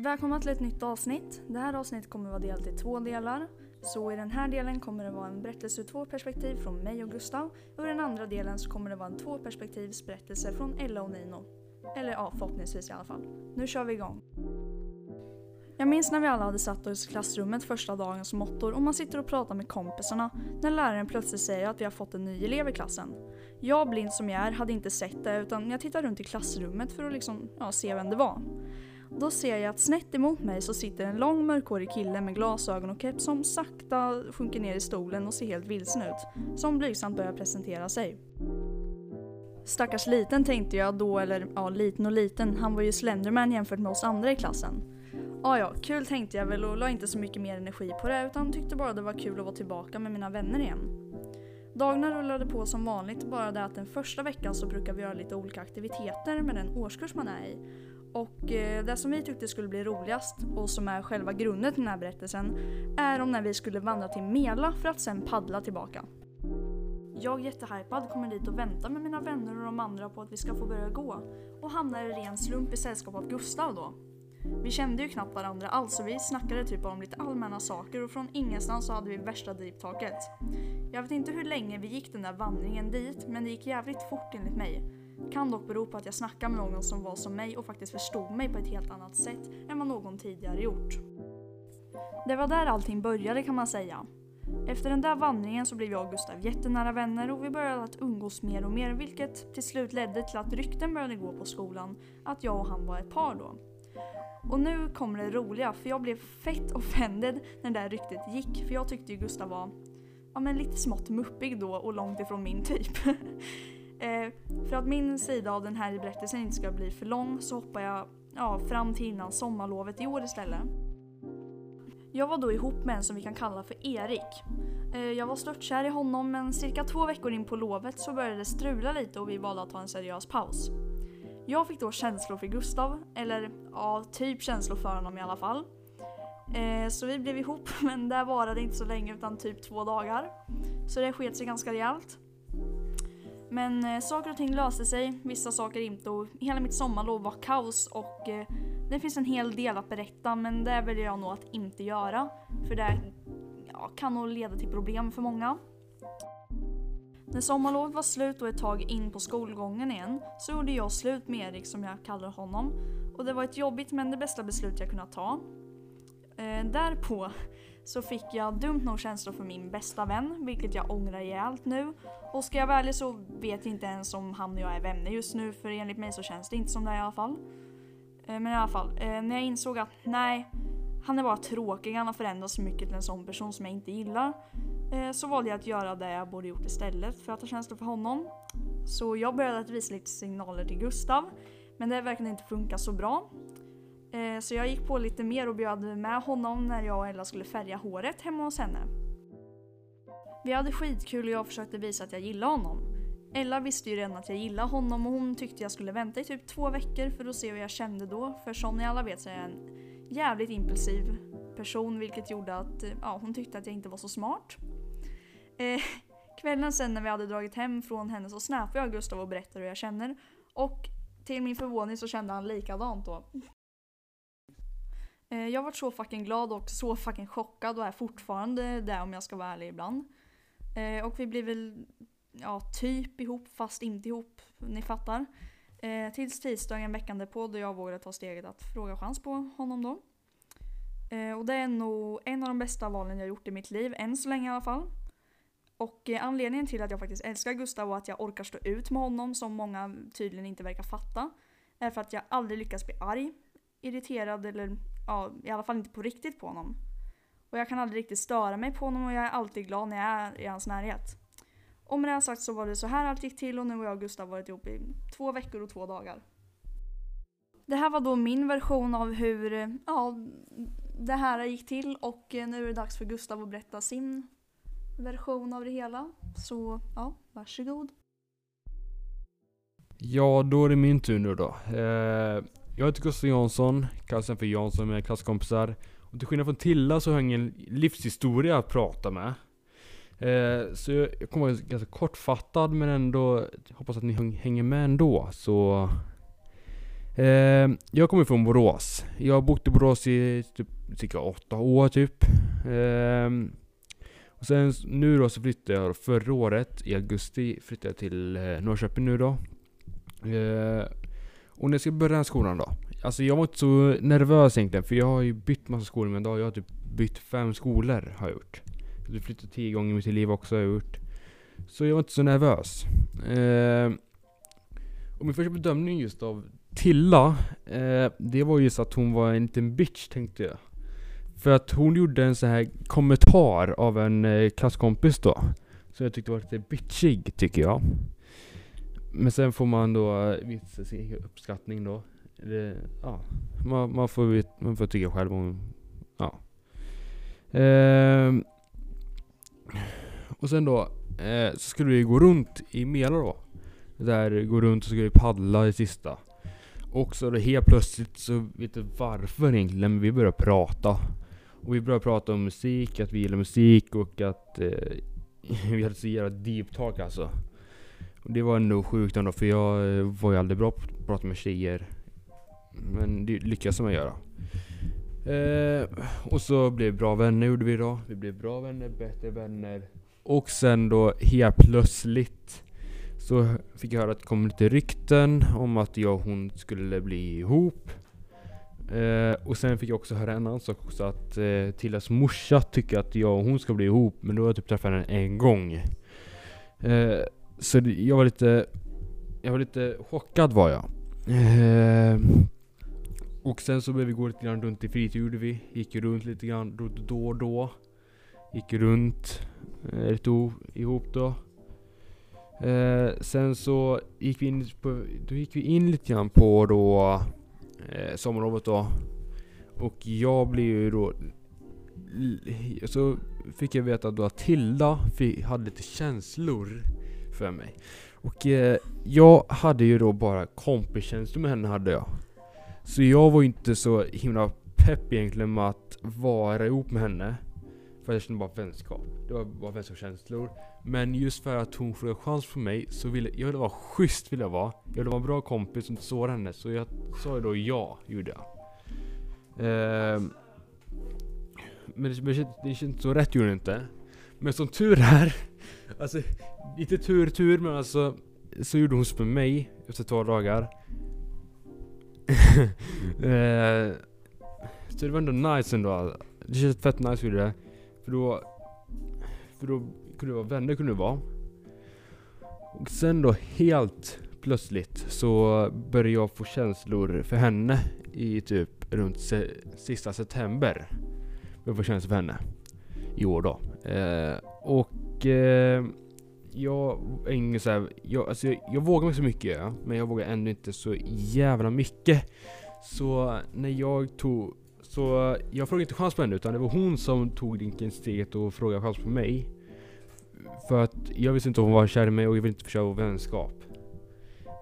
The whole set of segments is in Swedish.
Välkomna till ett nytt avsnitt. Det här avsnittet kommer vara delat i två delar. Så i den här delen kommer det vara en berättelse ur två perspektiv från mig och Gustav och i den andra delen så kommer det vara en tvåperspektivs berättelse från Ella och Nino. Eller ja, förhoppningsvis i alla fall. Nu kör vi igång. Jag minns när vi alla hade satt oss i klassrummet första dagen som åttor och man sitter och pratar med kompisarna när läraren plötsligt säger att vi har fått en ny elev i klassen. Jag, blind som jag är, hade inte sett det utan jag tittade runt i klassrummet för att liksom, ja, se vem det var. Då ser jag att snett emot mig så sitter en lång mörkhårig kille med glasögon och keps som sakta sjunker ner i stolen och ser helt vilsen ut. Som blygsamt börjar presentera sig. Stackars liten tänkte jag då, eller ja, liten och liten, han var ju Slenderman jämfört med oss andra i klassen. Ja, ja, kul tänkte jag väl och la inte så mycket mer energi på det utan tyckte bara det var kul att vara tillbaka med mina vänner igen. Dagarna rullade på som vanligt, bara det att den första veckan så brukar vi göra lite olika aktiviteter med den årskurs man är i. Och eh, det som vi tyckte skulle bli roligast och som är själva grunden till den här berättelsen är om när vi skulle vandra till Mela för att sen paddla tillbaka. Jag jättehypad kommer dit och väntar med mina vänner och de andra på att vi ska få börja gå och hamnar i ren slump i sällskap av Gustav då. Vi kände ju knappt varandra alls så vi snackade typ om lite allmänna saker och från ingenstans så hade vi värsta driptaket. Jag vet inte hur länge vi gick den där vandringen dit men det gick jävligt fort enligt mig. Kan dock bero på att jag snackade med någon som var som mig och faktiskt förstod mig på ett helt annat sätt än vad någon tidigare gjort. Det var där allting började kan man säga. Efter den där vandringen så blev jag och Gustav jättenära vänner och vi började att umgås mer och mer vilket till slut ledde till att rykten började gå på skolan att jag och han var ett par då. Och nu kommer det roliga för jag blev fett offended när det där ryktet gick för jag tyckte ju Gustav var ja, men lite smått muppig då och långt ifrån min typ. eh, för att min sida av den här berättelsen inte ska bli för lång så hoppar jag ja, fram till innan sommarlovet i år istället. Jag var då ihop med en som vi kan kalla för Erik. Eh, jag var störtkär i honom men cirka två veckor in på lovet så började det strula lite och vi valde att ta en seriös paus. Jag fick då känslor för Gustav, eller ja, typ känslor för honom i alla fall. Eh, så vi blev ihop men det varade inte så länge utan typ två dagar. Så det sket sig ganska rejält. Men eh, saker och ting löste sig, vissa saker inte och hela mitt sommarlov var kaos och eh, det finns en hel del att berätta men det väljer jag nog att inte göra. För det ja, kan nog leda till problem för många. När sommarlovet var slut och ett tag in på skolgången igen så gjorde jag slut med Erik som jag kallar honom. Och det var ett jobbigt men det bästa beslut jag kunnat ta. Eh, därpå så fick jag dumt nog känslor för min bästa vän, vilket jag ångrar rejält nu. Och ska jag vara ärlig så vet jag inte ens om han och jag är vänner just nu för enligt mig så känns det inte som det i alla fall. Eh, men i alla fall, eh, när jag insåg att nej, han är bara tråkig, han har förändrats så mycket till en sån person som jag inte gillar. Eh, så valde jag att göra det jag borde gjort istället för att ha känslor för honom. Så jag började att visa lite signaler till Gustav, men det verkade inte funka så bra. Eh, så jag gick på lite mer och bjöd med honom när jag och Ella skulle färga håret hemma hos henne. Vi hade skitkul och jag försökte visa att jag gillade honom. Ella visste ju redan att jag gillade honom och hon tyckte jag skulle vänta i typ två veckor för att se hur jag kände då. För som ni alla vet så är jag en jävligt impulsiv person vilket gjorde att eh, ja, hon tyckte att jag inte var så smart. Eh, kvällen sen när vi hade dragit hem från henne så snappade jag Gustav och berättade hur jag känner. Och till min förvåning så kände han likadant då. Eh, jag jag varit så fucking glad och så fucking chockad och är fortfarande det om jag ska vara ärlig ibland. Eh, och vi blev väl ja, typ ihop fast inte ihop, ni fattar. Eh, tills tisdagen veckan därpå då jag vågade ta steget att fråga chans på honom då. Och det är nog en av de bästa valen jag gjort i mitt liv, än så länge i alla fall. Och anledningen till att jag faktiskt älskar Gustav och att jag orkar stå ut med honom, som många tydligen inte verkar fatta, är för att jag aldrig lyckas bli arg, irriterad eller ja, i alla fall inte på riktigt på honom. Och jag kan aldrig riktigt störa mig på honom och jag är alltid glad när jag är i hans närhet. Och med det sagt så var det så här allt gick till och nu har jag och Gustav varit ihop i två veckor och två dagar. Det här var då min version av hur ja, det här gick till och nu är det dags för Gustav att berätta sin version av det hela. Så ja, varsågod. Ja, då är det min tur nu då. Eh, jag heter Gustav Jansson, kallas för Jansson med klasskompisar. Och till skillnad från Tilla så har jag ingen livshistoria att prata med. Eh, så jag, jag kommer vara ganska kortfattad men ändå hoppas att ni hänger med ändå. Så Eh, jag kommer från Borås. Jag har bott i Borås i typ cirka åtta år typ. Eh, och sen nu då så flyttade jag förra året, i augusti, flyttade jag till eh, Norrköping nu då. Eh, och när jag ska börja den här skolan då. Alltså jag var inte så nervös egentligen, för jag har ju bytt massa skolor men då har jag typ bytt fem skolor har jag gjort. Jag har typ flyttat tio gånger i mitt liv också har jag gjort. Så jag var inte så nervös. Eh, och min första bedömning just av Tilla, eh, det var just att hon var en liten bitch tänkte jag. För att hon gjorde en sån här kommentar av en eh, klasskompis då. Som jag tyckte var lite bitchig, tycker jag. Men sen får man då eh, visa sin egen uppskattning då. Det, ja, man, man, får, man får tycka själv om... Ja. Eh, och sen då, eh, så skulle vi gå runt i Mela då. Där gå runt och så skulle vi paddla i sista. Och så då helt plötsligt så vet du varför egentligen, men vi började prata. Och vi började prata om musik, att vi gillar musik och att eh, vi hade så jävla deep talk alltså. Det var ändå sjukt ändå för jag eh, var ju aldrig bra på att prata med tjejer. Men det lyckas man göra. Eh, och så blev vi bra vänner gjorde vi då. Vi blev bra vänner, bättre vänner. Och sen då helt plötsligt så fick jag höra att det kom lite rykten om att jag och hon skulle bli ihop. Eh, och sen fick jag också höra en annan sak också att eh, Tillas morsa tycker att jag och hon ska bli ihop men då har jag typ träffat henne en gång. Eh, så det, jag var lite Jag var lite chockad var jag. Eh, och sen så började vi gå lite grann runt i fritid gjorde vi. Gick runt lite grann då och då. Gick runt eh, lite ihop då. Eh, sen så gick vi in på, då gick vi in lite grann på då eh, sommarlovet då. Och jag blev ju då så fick jag veta då att Tilda hade lite känslor för mig. Och eh, jag hade ju då bara kompiskänslor med henne hade jag. Så jag var ju inte så himla pepp egentligen med att vara ihop med henne. För jag kände bara vänskap. Det var bara vänskapskänslor. Men just för att hon frågade chans på mig så ville jag ville vara schysst ville jag vara. Jag ville vara en bra kompis som inte sårade henne. Så jag sa ju då ja, gjorde jag. Ehm, men det, kändes- det kändes inte så rätt gjorde det inte. Men som tur är, alltså lite tur tur men alltså så gjorde hon så med mig efter två dagar. Eh, så det var ändå nice ändå. Det kändes fett nice gjorde det. För då, för då kunde det vara vänner kunde det vara. Och sen då helt plötsligt så började jag få känslor för henne i typ runt se, sista september. Jag får känslor för henne. I år då. Eh, och eh, jag är ingen så här, jag, alltså jag, jag vågar mig så mycket ja, men jag vågar ändå inte så jävla mycket. Så när jag tog, så jag frågade inte chans på henne utan det var hon som tog drinken steget och frågade chans på mig. För att jag visste inte om hon var kär i mig och jag ville inte förstöra vår vänskap.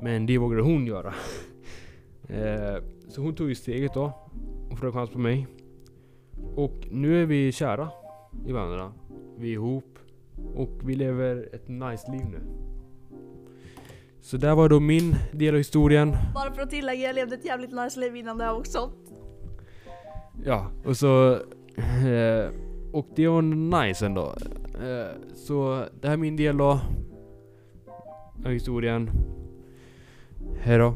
Men det vågade hon göra. eh, så hon tog ju steget då och frågade chans på mig. Och nu är vi kära i varandra. Vi är ihop. Och vi lever ett nice liv nu. Så där var då min del av historien. Bara för att tillägga, jag levde ett jävligt nice liv innan det här också. Ja, och så... Eh, och det var nice ändå. Eh, så det här är min del då. Av historien. Hejdå.